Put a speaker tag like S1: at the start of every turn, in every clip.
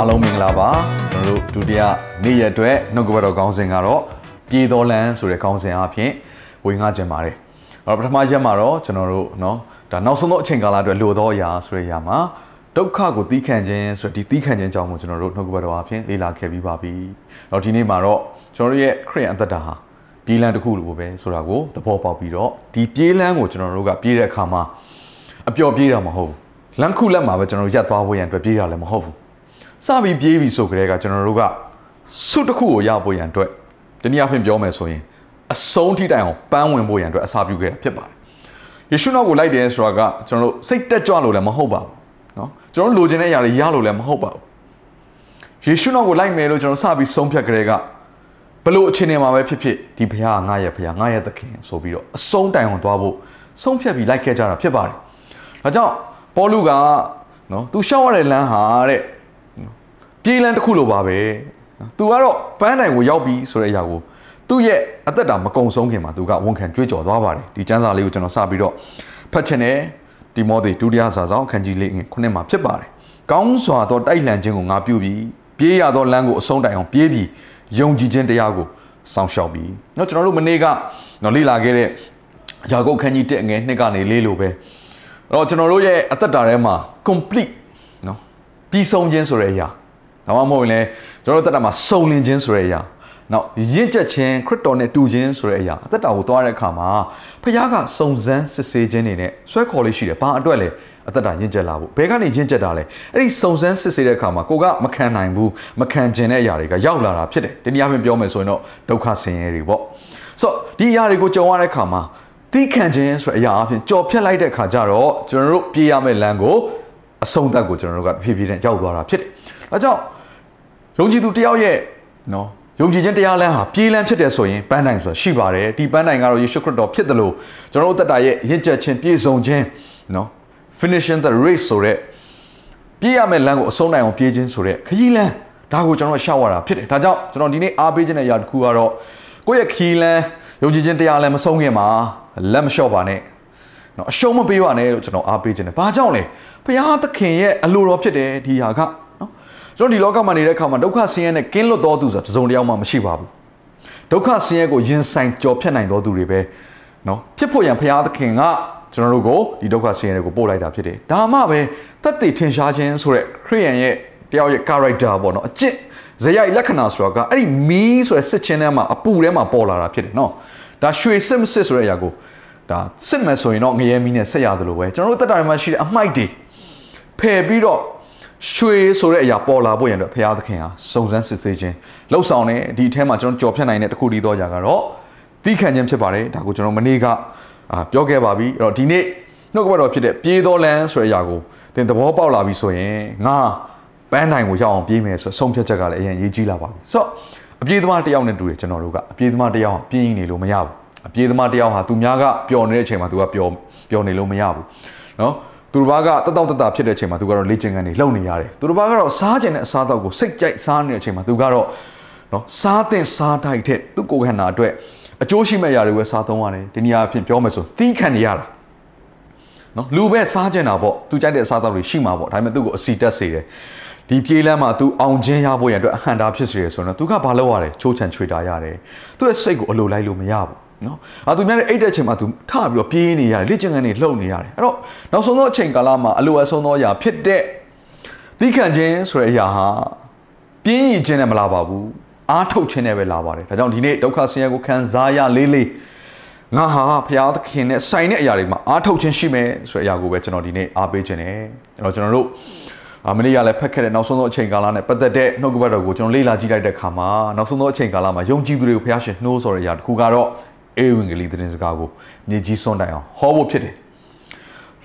S1: အားလုံးမင်္ဂလာပါကျွန်တော်တို့ဒုတိယနေ့ရက်အတွက်နှုတ်ကပတ်တော်ခေါင်းစဉ်ကတော့ပြေတော်လန်းဆိုတဲ့ခေါင်းစဉ်အဖြစ်ဝင်ငှခြင်းပါတယ်အဲ့တော့ပထမရက်မှာတော့ကျွန်တော်တို့เนาะဒါနောက်ဆုံးသောအချိန်ကာလအတွက်လိုသောအရာဆိုတဲ့အရာမှာဒုက္ခကိုသီးခံခြင်းဆိုတဲ့ဒီသီးခံခြင်းကြောင့်ကိုကျွန်တော်တို့နှုတ်ကပတ်တော်အဖြစ်လေ့လာခဲ့ပြီးပါပြီ။တော့ဒီနေ့မှာတော့ကျွန်တော်တို့ရဲ့ခရစ်ယာန်အသက်တာဟာပြေးလန်းတစ်ခုလိုပဲဆိုတာကိုသဘောပေါက်ပြီးတော့ဒီပြေးလန်းကိုကျွန်တော်တို့ကပြေးတဲ့အခါမှာအပျော်ပြေးတာမဟုတ်ဘူး။လမ်းခုလက်မှာပဲကျွန်တော်တို့ရက်သွားဖို့ရန်အတွက်ပြေးတာလည်းမဟုတ်ဘူး။ စပြီးပြေးပြီဆိုကြတဲ့ကကျွန်တော်တို့ကဆုတစ်ခုကိုရဖို့ရန်အတွက်တနည်းအားဖြင့်ပြောမယ်ဆိုရင်အဆုံးထိတိုင်အောင်ပန်းဝင်ဖို့ရန်အတွက်အစာပြုခဲ့တာဖြစ်ပါတယ်။ယေရှုနောက်ကိုလိုက်တယ်ဆိုတာကကျွန်တော်တို့စိတ်တက်ကြွလို့လည်းမဟုတ်ပါဘူး။နော်ကျွန်တော်တို့လိုချင်တဲ့အရာတွေရလို့လည်းမဟုတ်ပါဘူး။ယေရှုနောက်ကိုလိုက်မယ်လို့ကျွန်တော်စပြီးဆုံးဖြတ်ကြတဲ့ကဘလို့အခြေအနေမှာပဲဖြစ်ဖြစ်ဒီဘုရားကငါရဲ့ဘုရားငါရဲ့သခင်ဆိုပြီးတော့အဆုံးတိုင်အောင်သွားဖို့ဆုံးဖြတ်ပြီးလိုက်ခဲ့ကြတာဖြစ်ပါတယ်။ဒါကြောင့်ပေါလုကနော်သူရှောက်ရတဲ့လမ်းဟာတဲ့ ပြေးလန်းတစ်ခုလိုပါပဲ။ तू ကတော့ပန်းတိုင်ကိုရောက်ပြီဆိုတဲ့အရာကိုသူ့ရဲ့အသက်တာမကုံဆုံးခင်မှာသူကဝန်ခံကြွေးကြော်သွားပါတယ်။ဒီကျမ်းစာလေးကိုကျွန်တော်စပြီးတော့ဖတ်ချင်တယ်ဒီမောသေဒုတိယစာဆောင်အခန်းကြီးလေးငယ်ခုနှစ်မှာဖြစ်ပါတယ်။ကောင်းစွာသောတိုက်လှန်ခြင်းကိုငါပြုပြီးပြေးရသောလမ်းကိုအဆုံးတိုင်အောင်ပြေးပြီးယုံကြည်ခြင်းတရားကိုစောင့်ရှောက်ပြီးเนาะကျွန်တော်တို့မနေ့ကเนาะလေ့လာခဲ့တဲ့ယာကုပ်ခန်းကြီး1ငယ်2ကနေလေးလိုပဲအဲ့တော့ကျွန်တော်တို့ရဲ့အသက်တာထဲမှာ complete เนาะပြီးဆုံးခြင်းဆိုတဲ့အရာ ဒါမှမဟုတ်ရင်လည်းကျွန်တော်တို့အသက်တာမှာစုံလင်ခြင်းဆိုတဲ့အရာနောက်ရင့်ကျက်ခြင်းခရစ်တော်နဲ့တူခြင်းဆိုတဲ့အရာအသက်တာကိုသွားတဲ့အခါမှာဖခင်ကစုံစမ်းစစ်ဆေးခြင်းတွေနဲ့ဆွဲခေါ်လေးရှိတယ်။ဘာအတွက်လဲအသက်တာရင့်ကျက်လာဖို့ဘယ်ကနေရင့်ကျက်တာလဲအဲ့ဒီစုံစမ်းစစ်ဆေးတဲ့အခါမှာကိုကမခံနိုင်ဘူးမခံကျင်တဲ့အရာတွေကရောက်လာတာဖြစ်တယ်။ဒီနည်းအားဖြင့်ပြောမယ်ဆိုရင်တော့ဒုက္ခဆင်းရဲတွေပေါ့။ဆိုတော့ဒီအရာတွေကိုကြုံရတဲ့အခါမှာသိခံခြင်းဆိုတဲ့အရာအပြင်ကြော်ဖြတ်လိုက်တဲ့အခါကျတော့ကျွန်တော်တို့ပြေးရမယ့်လမ်းကိုအဆုံးသတ်ကိုကျွန်တော်တို့ကဖြည်းဖြည်းနဲ့ရောက်သွားတာဖြစ်တယ်။အဲကြောင့် ယုံကြည်သူတယောက်ရဲ့နော်ယုံကြည်ခြင်းတရားလမ်းဟာပြေးလမ်းဖြစ်တယ်ဆိုရင်ပန်းတိုင်ဆိုတာရှိပါတယ်ဒီပန်းတိုင်ကတော့ယေရှုခရစ်တော်ဖြစ်တယ်လို့ကျွန်တော်တို့တက်တာရဲ့ရင့်ကျက်ခြင်းပြည့်စုံခြင်းနော် finishing the race ဆိုတဲ့ပြေးရမယ့်လမ်းကိုအဆုံးနိုင်အောင်ပြေးခြင်းဆိုတဲ့ခရီးလမ်းဒါကိုကျွန်တော်ရှောက်ရတာဖြစ်တယ်ဒါကြောင့်ကျွန်တော်ဒီနေ့အားပေးခြင်းတဲ့ຢာတစ်ခုကတော့ကိုယ့်ရဲ့ခရီးလမ်းယုံကြည်ခြင်းတရားလမ်းမဆုံးခင်မှာလက်မလျှော့ပါနဲ့နော်အရှုံးမပေးပါနဲ့လို့ကျွန်တော်အားပေးခြင်းတယ်ဘာကြောင့်လဲဘုရားသခင်ရဲ့အလိုတော်ဖြစ်တယ်ဒီဟာကနော် ကျွန်တော်ဒီလောကမှာနေတဲ့အခါမှာဒုက္ခဆင်းရဲနဲ့ကင်းလွတ်တော်သူဆိုတာတစ်စုံတစ်ယောက်မှမရှိပါဘူးဒုက္ခဆင်းရဲကိုရင်ဆိုင်ကြော်ဖြတ်နိုင်တော်သူတွေပဲနော်ဖြစ်ဖို့ရန်ဘုရားသခင်ကကျွန်တော်တို့ကိုဒီဒုက္ခဆင်းရဲတွေကိုပို့လိုက်တာဖြစ်တယ်ဒါမှပဲသက်သေထင်ရှားခြင်းဆိုတဲ့ခရိယန်ရဲ့တယောက်ရဲ့ character ပေါ့နော်အကျင့်ဇယိုက်လက္ခဏာဆိုတာကအဲ့ဒီမီးဆိုတဲ့စစ်ချင်းထဲမှာအပူထဲမှာပေါ်လာတာဖြစ်တယ်နော်ဒါရွှေစစ်မစစ်ဆိုတဲ့အရာကိုဒါစစ်မယ်ဆိုရင်တော့ငရဲမီးနဲ့ဆက်ရတယ်လို့ပဲကျွန်တော်တို့တက်တာတွေမှာရှိတဲ့အမိုက်တွေဖယ်ပြီးတော့ ရွှေဆိုတဲ့အရာပေါ်လာဖို့ရန်အတွက်ဘုရားသခင်ဟာစုံစမ်းစစ်ဆေးခြင်းလှုပ်ဆောင်တယ်ဒီအထဲမှာကျွန်တော်ကြော်ဖြတ်နိုင်တဲ့တစ်ခုတည်းသောຢာကတော့ပြီးခံခြင်းဖြစ်ပါတယ်ဒါကိုကျွန်တော်မနေ့ကအာပြောခဲ့ပါပြီအဲ့တော့ဒီနေ့နှုတ်ကပတ်တော်ဖြစ်တဲ့ပြေးသောလမ်းဆိုတဲ့အရာကိုသင်သဘောပေါက်လာပြီဆိုရင်ငါပန်းနိုင်ကိုရောက်အောင်ပြေးမယ်ဆိုဆုံးဖြတ်ချက်ကလည်းအရင်ရေးကြီးလာပါပြီဆိုတော့အပြေးသမားတစ်ယောက်နဲ့တူတယ်ကျွန်တော်တို့ကအပြေးသမားတစ်ယောက်ပြင်းနေလို့မရဘူးအပြေးသမားတစ်ယောက်ဟာသူများကပျော်နေတဲ့အချိန်မှာသူကပျော်ပျော်နေလို့မရဘူးเนาะ သူတို့ဘာကတတောက်တတာဖြစ်တဲ့အချိန်မှာသူကတော့လေ့ကျင့်ခန်းတွေလုပ်နေရတယ်သူတို့ဘာကတော့စားကျင်တဲ့အစားအသောက်ကိုစိတ်ကြိုက်စားနေတဲ့အချိန်မှာသူကတော့နော်စားတဲ့စားတိုက်တဲ့သူ့ကိုယ်ခန္ဓာအတွက်အကျိုးရှိမဲ့ຢာတွေပဲစားသုံးရတယ်ဒီနေရာအဖြစ်ပြောမယ်ဆိုသီးခံနေရတာနော်လူပဲစားကျင်တာပေါ့သူကြိုက်တဲ့အစားအသောက်တွေရှိမှာပေါ့ဒါပေမဲ့သူ့ကိုအစီတက်စေတယ်ဒီပြေးလမ်းမှာ तू အောင်ခြင်းရဖို့ရန်အတွက်အဟန္တာဖြစ်စေရဆိုတော့ तू ကဘာလုပ်ရလဲချိုးချံချွေတာရတယ်သူ့ရဲ့စိတ်ကိုအလိုလိုက်လို့မရဘူး နော်အာသူများတဲ့အိတ်တဲ့အချိန်မှာ तू ထပြီးတော့ပြေးနေရတယ်လေ့ကျင့်ခန်းတွေလှုပ်နေရတယ်အဲ့တော့နောက်ဆုံးသောအချိန်ကာလမှာအလိုအဆုံးသောအရာဖြစ်တဲ့သီးခံခြင်းဆိုတဲ့အရာဟာပြင်းရည်ခြင်းနဲ့မလာပါဘူးအားထုတ်ခြင်းနဲ့ပဲလာပါတယ်ဒါကြောင့်ဒီနေ့ဒုက္ခဆင်းရဲကိုခံစားရလေးလေးငါဟာဘုရားသခင်နဲ့ဆိုင်တဲ့အရာတွေမှာအားထုတ်ခြင်းရှိမယ်ဆိုတဲ့အရာကိုပဲကျွန်တော်ဒီနေ့အားပေးခြင်းတယ်အဲ့တော့ကျွန်တော်တို့အမနေ့ကလည်းဖက်ခဲ့တဲ့နောက်ဆုံးသောအချိန်ကာလနဲ့ပတ်သက်တဲ့နှုတ်ကပတ်တော်ကိုကျွန်တော်လေ့လာကြည့်လိုက်တဲ့အခါမှာနောက်ဆုံးသောအချိန်ကာလမှာယုံကြည်သူတွေကိုဘုရားရှင်နှိုးဆော်တဲ့အရာတစ်ခုကတော့ အေဝံဂေလိသတင်းစကားကိုမြေကြီးစွန့်တိုင်အောင်ဟောဖို့ဖြစ်တယ်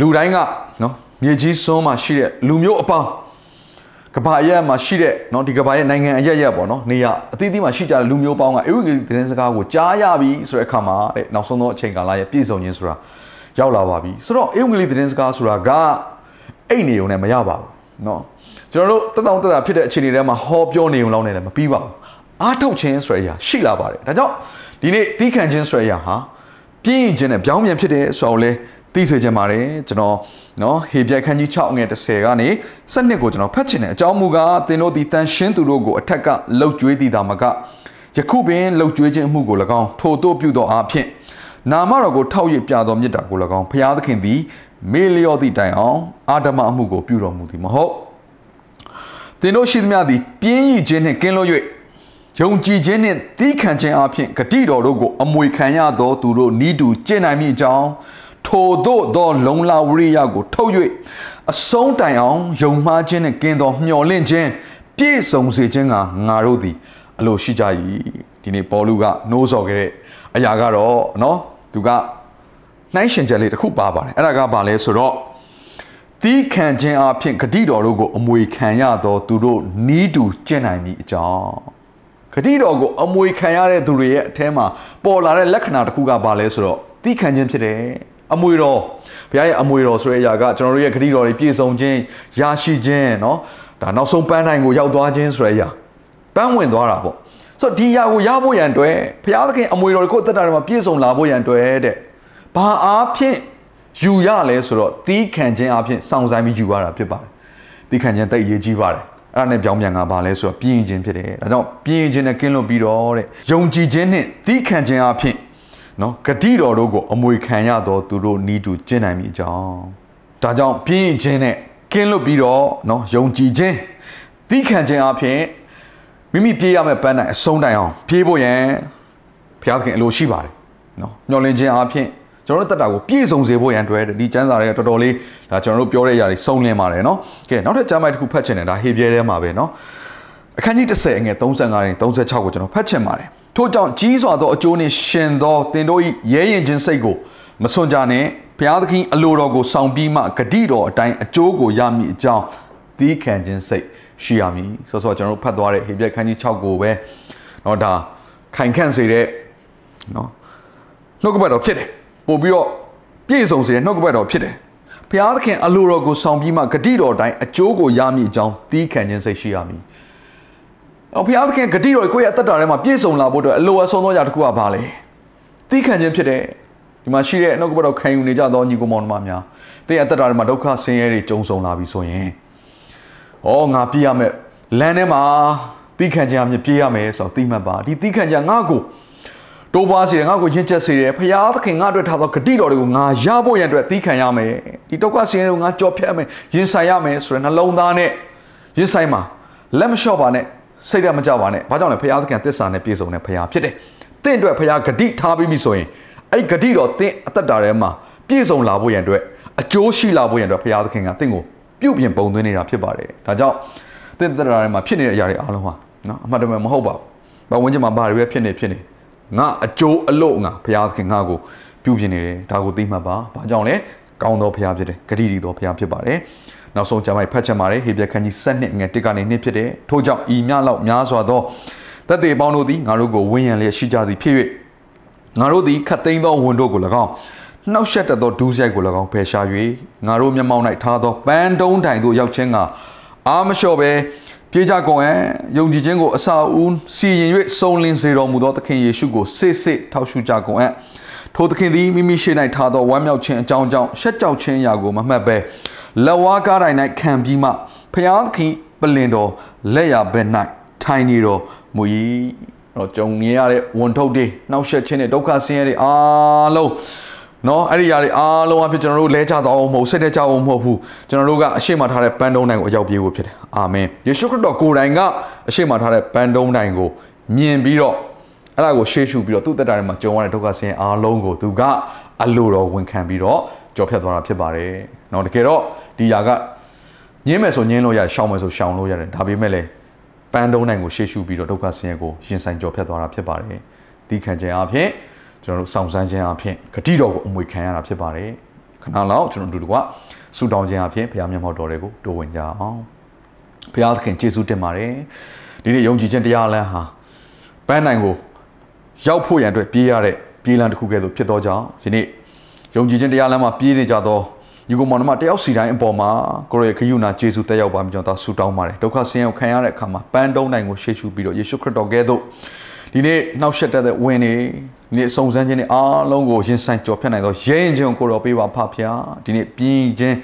S1: လူတိုင်းကနော်မြေကြီးစွန်းမှာရှိတဲ့လူမျိုးအပေါင်း ကဘာရက်မှာရှိတဲ့เนาะဒီကဘာရဲ့နိုင်ငံအရက်ရက်ပေါ့เนาะနေရအသီးသီးမှာရှိကြတဲ့လူမျိုးပေါင်းကအေဝံဂေလိသတင်းစကားကိုကြားရပြီဆိုတဲ့အခါမှာတဲ့နောက်ဆုံးသောအချိန်ကာလရဲ့ပြည့်စုံခြင်းဆိုတာရောက်လာပါပြီဆိုတော့အေဝံဂေလိသတင်းစကားဆိုတာကအဲ့နေုံနဲ့မရပါဘူးเนาะကျွန်တော်တို့တက်တောင့်တက်တာဖြစ်တဲ့အခြေအနေတွေမှာဟောပြောနေုံလောက်နေတယ်မပြီးပါဘူးအားထုတ်ခြင်းဆိုတဲ့အရာရှိလာပါတယ်ဒါကြောင့် ဒီနေ့သီးခံခြင်းဆိုတဲ့အရာဟာပြင်းရင်ခြင်းနဲ့ပြောင်းပြန်ဖြစ်တဲ့ဆိုတော့လေသိစေချင်ပါတယ်ကျွန်တော်နော်ဟေပြခန်းကြီး6ငွေ30ကနေ7ကိုကျွန်တော်ဖတ်ချင်တယ်အကြောင်းမူကားသင်တို့ဒီတန်ရှင်းသူတို့ကိုအထက်ကလှုပ်ကြွေးတည်တာမကယခုပင်လှုပ်ကြွေးခြင်းအမှုကို၎င်းထိုတို့ပြုသောအားဖြင့်နာမတော်ကိုထောက်ရပြသောမြတ်တာကို၎င်းဖျားသခင်သည်မေလျော့သည့်တိုင်အောင်အာဓမအမှုကိုပြုတော်မူသည်မဟုတ်သင်တို့ရှိသမျှသည်ပြင်းရည်ခြင်းနှင့်ကင်းလွတ်၍ ယုံကြည်ခြင်းနှင့်သီးခံခြင်းအပြင်ဂတိတော်တို့ကိုအမွေခံရသောသူတို့ဤတူကျင့်နိုင်မိအကြောင်းထိုတို့သောလုံလဝရိယကိုထုတ်၍အဆုံးတိုင်အောင်ယုံမှားခြင်းနဲ့ကင်းသောမျှော်လင့်ခြင်းပြည့်စုံစေခြင်းကငါတို့သည်အလိုရှိကြ၏ဒီနေ့ပေါလုကနှိုးဆော်ခဲ့တဲ့အရာကတော့เนาะသူကနှိုင်းရှင်ချက်လေးတစ်ခုပါပါတယ်အဲ့ဒါကဘာလဲဆိုတော့တီးခံခြင်းအဖြစ်ဂတိတော်တို့ကိုအမွေခံရသောသူတို့နီးတူကျင့်နိုင်မည်အကြောင်း ဂတိတော်ကိုအမွေခံရတဲ့သူတွေရဲ့အထဲမှာပေါ်လာတဲ့လက္ခဏာတစ်ခုကဘာလဲဆိုတော့တီးခံခြင်းဖြစ်တယ်အမွေတော်ဘုရားရဲ့အမွေတော်ဆိုတဲ့အရာကကျွန်တော်တို့ရဲ့ဂတိတော်တွေပြည့်စုံခြင်းရရှိခြင်းเนาะဒါနောက်ဆုံးပန်းတိုင်းကိုရောက်သွားခြင်းဆိုတဲ့အရာပန်းဝင်သွားတာပေါ့ဆိုတော့ဒီအရာကိုရဖို့ရန်အတွက်ဘုရားသခင်အမွေတော်ကိုတက်တာတွေမှာပြည့်စုံလာဖို့ရန်အတွက်တဲ့ဘာအားဖြင့်ယူရလဲဆိုတော့တီးခံခြင်းအားဖြင့်စောင့်ဆိုင်ပြီးယူရတာဖြစ်ပါတယ်တီးခံခြင်းတိတ်အရေးကြီးပါတယ် အဲ့ဒါနဲ့ပြောင်းပြန်ကဘာလဲဆိုတော့ပြင်းခြင်းဖြစ်တယ်ဒါကြောင့်ပြင်းခြင်းနဲ့ကင်းလွတ်ပြီးတော့တဲ့ယုံကြည်ခြင်းနဲ့တီးခံခြင်းအားဖြင့်နော်ဂတိတော်တို့ကိုအမွေခံရတော့သူတို့နီးတူကျင့်နိုင်မိကြောင်းဒါကြောင့်ပြင်းခြင်းနဲ့ကင်းလွတ်ပြီးတော့နော်ယုံကြည်ခြင်းတီးခံခြင်းအားဖြင့်မိမိပြေးရမယ့်ပန်းတိုင်အဆုံးတိုင်အောင်ပြေးဖို့ရန်ဘုရားသခင်အလိုရှိပါတယ်နော်မျှော်လင့်ခြင်းအားဖြင့် ကျွန်တော်တို့တက်တာကိုပြည့်စုံစေဖို့ရန်တွေ့တယ်ဒီကျမ်းစာတွေကတော်တော်လေးဒါကျွန်တော်တို့ပြောတဲ့အရာတွေစုံလင်ပါတယ်နော်ကဲနောက်ထပ်ကျမ်းပိုက်တစ်ခုဖတ်ချင်တယ်ဒါဟေပြဲထဲမှာပဲနော်အခန်းကြီး30အငယ်35နဲ့36ကိုကျွန်တော်ဖတ်ချင်ပါတယ်ထို့ကြောင့်ကြီးစွာသောအကျိုးနှင့်ရှင်သောသင်တို့၏ရဲရင်ခြင်းစိတ်ကိုမစွန့်ကြနဲ့ဘုရားသခင်အလိုတော်ကိုဆောင်ပြီးမှဂတိတော်အတိုင်းအကျိုးကိုရမည်အကြောင်းသီးခံခြင်းစိတ်ရှိရမည်ဆိုတော့ကျွန်တော်တို့ဖတ်သွားတဲ့ဟေပြဲခန်းကြီး6ကိုပဲเนาะဒါခိုင်ခန့်စေတဲ့เนาะနှုတ်ကပတ်တော်ဖြစ်တယ် ပို့ပြီးတော့ပြည့်စုံစေတဲ့နှုတ်ကပတ်တော်ဖြစ်တယ်ဘုရားသခင်အလိုတော်ကိုဆောင်ပြီးမှဂတိတော်တိုင်းအကျိုးကိုရမည်အကြောင်းသီးခံခြင်းစိတ်ရှိရမည်အော်ဘုရားသခင်ဂတိတော်ကိုယ့်ရဲ့အသက်တာထဲမှာပြည့်စုံလာဖို့အတွက်အလိုအဆုံးသောအရာတစ်ခုကဘာလဲသီးခံခြင်းဖြစ်တယ်ဒီမှာရှိတဲ့နှုတ်ကပတ်တော်ခံယူနေကြသောညီကိုမောင်နှမများတဲ့ရဲ့အသက်တာထဲမှာဒုက္ခဆင်းရဲတွေကြုံဆုံလာပြီဆိုရင်ဩငါပြည့်ရမယ်လမ်းထဲမှာသီးခံခြင်းအမြင်ပြည့်ရမယ်ဆိုတော့သိမှတ်ပါဒီသီးခံခြင်းငါ့ကို တိုးပွားစေတယ်ငါ့ကိုရင့်ချက်စေတယ်ဖရာသခင်ငါအတွက်ထားသောဂတိတော်တွေကိုငါရဖို့ရန်အတွက်သီးခံရမယ်ဒီဒုက္ခဆင်းရဲတွေကိုငါကြော်ဖြတ်မယ်ရင်ဆိုင်ရမယ်ဆိုတဲ့နှလုံးသားနဲ့ရင်ဆိုင်မှာလက်မလျှော့ပါနဲ့စိတ်ရမကြပါနဲ့ဘာကြောင့်လဲဖရာသခင်သစ္စာနဲ့ပြည့်စုံတဲ့ဖရာဖြစ်တယ်တင့်အတွက်ဖရာဂတိထားပြီးပြီဆိုရင်အဲ့ဒီဂတိတော်တင့်အသက်တာထဲမှာပြည့်စုံလာဖို့ရန်အတွက်အကျိုးရှိလာဖို့ရန်အတွက်ဖရာသခင်ကတင့်ကိုပြုတ်ပြင်ပုံသွင်းနေတာဖြစ်ပါတယ်ဒါကြောင့်တင့်သက်တာထဲမှာဖြစ်နေတဲ့အရာတွေအားလုံးဟာနော်အမှန်တကယ်မဟုတ်ပါဘူးဘာဝင်ချင်မှာဘာတွေပဲဖြစ်နေဖြစ်နေ ငါအကျိုးအလို့ငါဘုရားသခင်ငါကိုပြုပြင်နေတယ်ဒါကိုသိမှတ်ပါဘာကြောင့်လဲကောင်းသောဘုရားဖြစ်တယ်ဂတိတီသောဘုရားဖြစ်ပါတယ်နောက်ဆုံးကျမ်းပိုက်ဖတ်ချက်ပါတယ်ဟေပြခန်းကြီး7နှစ်ငယ်1ကနေ2ဖြစ်တယ်ထို့ကြောင့်ဤမြလောက်များစွာသောတသက်ပေါင်းတို့သည်ငါတို့ကိုဝင်းရံလျက်ရှိကြသည်ဖြစ်၍ငါတို့သည်ခတ်သိမ်းသောဝန်တို့ကို၎င်းနှောက်ရှက်တတ်သောဒူးဆိုင်ကို၎င်းဖယ်ရှား၍ငါတို့မျက်မှောက်၌ထားသောပန်းတုံးတိုင်သို့ရောက်ခြင်းကအာမလျှော့ပဲ ပြေးကြကုန်အံ့ယုံကြည်ခြင်းကိုအစာဦးစီရင်၍စုံလင်စေတော်မူသောသခင်ယေရှုကိုစစ်စစ်ထောက်ရှုကြကုန်အံ့ထိုသခင်သည်မိမိရှိ၌ထားသောဝမ်းမြောက်ခြင်းအကြောင်းကြောင့်ရှက်ကြောက်ခြင်းရာကိုမမှတ်ဘဲလက်ဝါးကားတိုင်း၌ခံပြီးမှဖျားသခင်ပလင်တော်လက်ရဘက်၌ထိုင်နေတော်မူ၏တော့ကြုံနေရတဲ့ဝန်ထုတ်တွေနှောက်ယှက်ခြင်းတွေဒုက္ခဆင်းရဲတွေအားလုံး နော်အဲ့ဒီຢာတွေအားလုံးအဖြစ်ကျွန်တော်တို့လဲကြတော့မဟုတ်စိတ်နဲ့ကြအောင်မဟုတ်ဘူးကျွန်တော်တို့ကအရှိမထားတဲ့ပန်းတုံးတိုင်ကိုအရောက်ပြေးဖို့ဖြစ်တယ်အာမင်ယေရှုခရစ်တော်ကိုယ်တိုင်ကအရှိမထားတဲ့ပန်းတုံးတိုင်ကိုမြင်ပြီးတော့အဲ့ဒါကိုရှေ့ရှုပြီးတော့သူ့တက်တာထဲမှာကြုံရတဲ့ဒုက္ခဆင်းရဲအားလုံးကိုသူကအလိုတော်ဝန်ခံပြီးတော့ကြော်ဖြတ်သွားတာဖြစ်ပါတယ်နော်တကယ်တော့ဒီຢာကညင်းမယ်ဆိုညင်းလို့ရရှောင်မယ်ဆိုရှောင်လို့ရတယ်ဒါပေမဲ့လည်းပန်းတုံးတိုင်ကိုရှေ့ရှုပြီးတော့ဒုက္ခဆင်းရဲကိုရင်ဆိုင်ကြော်ဖြတ်သွားတာဖြစ်ပါတယ်ဒီခံခြင်းအပြင် ကျွန်တော်တို့စောင့်စမ်းခြင်းအဖြစ်ဂတိတော်ကိုအမွေခံရတာဖြစ်ပါတယ်ခဏလောက်ကျွန်တော်တို့ကဆူတောင်းခြင်းအဖြစ်ဘုရားမျက်မှောက်တော်တွေကိုတိုးဝင်ကြအောင်ဘုရားသခင်ကျေးဇူးတင်ပါတယ်ဒီနေ့ယုံကြည်ခြင်းတရားလမ်းဟာပန်းနိုင်ကိုရောက်ဖို့ရန်အတွက်ပြေးရတဲ့ပြေးလမ်းတစ်ခုကဲ့သို့ဖြစ်သောကြောင့်ဒီနေ့ယုံကြည်ခြင်းတရားလမ်းမှာပြေးနေကြသောညီကောင်မောင်နှမတယောက်စီတိုင်းအပေါ်မှာကိုရောရဲ့ခရုဏာကျေးဇူးတက်ရောက်ပါမြကျွန်တော်ဆုတောင်းပါတယ်ဒုက္ခဆင်းရဲကိုခံရတဲ့အခါမှာပန်းတုံးနိုင်ကိုရှေ့ရှုပြီးတော့ယေရှုခရစ်တော်ကဲ့သို့ဒီနေ့နှောက်ရှက်တဲ့ဝင်နေ ဒီနေ့စုံစမ်းခြင်းနဲ့အားလုံးကိုရင်ဆိုင်ကြော်ဖြတ်နိုင်သောရဲရင်ခြင်းကိုကိုတော်ပေးပါဖဖျားဒီနေ့ပြင်းခြင်း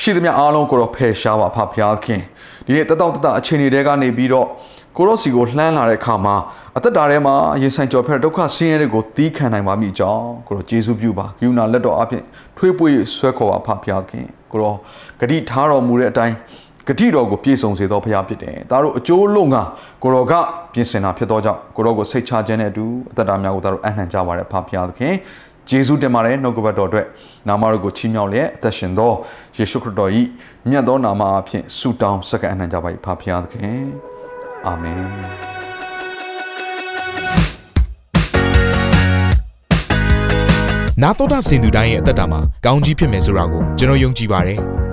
S1: ရှိသမျှအားလုံးကိုတော့ဖယ်ရှားပါဖဖျားခင်ဒီနေ့တတောင့်တတအချိန်တွေကနေပြီးတော့ကိုရောစီကိုလှမ်းလာတဲ့အခါမှာအသက်တာထဲမှာရင်ဆိုင်ကြော်ဖက်ဒုက္ခဆင်းရဲတွေကိုသီးခံနိုင်ပါမိကြောင်းကိုရောယေရှုပြုပါယူနာလက်တော်အပြင်ထွေးပွေဆွဲခေါ်ပါဖဖျားခင်ကိုရောဂတိထားတော်မူတဲ့အတိုင်း ဂတိတော်ကိုပြည့်စုံစေသောဘုရားဖြစ်တယ်။ဒါတို့အကျိုးလုံးကကိုရောကပြင်ဆင်တာဖြစ်သောကြောင့်ကိုရောကိုစိတ်ချခြင်းနဲ့အတူအသက်တာများကိုဒါတို့အနှံ့ကြပါတဲ့ဖဖျားသခင်။ယေရှုတင်ပါတယ်နှုတ်ကပတ်တော်အတွက်နာမတော်ကိုချီးမြှောက်လျက်အသက်ရှင်သောယေရှုခရစ်တော်၏မြတ်သောနာမအဖြစ်ဆုတောင်းစက္ကအနှံ့ကြပါ၏ဖဖျားသခင်။အာမင်။
S2: နာတော်တာစင်သူတိုင်းရဲ့အသက်တာမှာကောင်းကြီးဖြစ်မယ်ဆိုတာကိုကျွန်တော်ယုံကြည်ပါတယ်။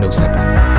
S2: နှုတ်ဆက်ပါတယ်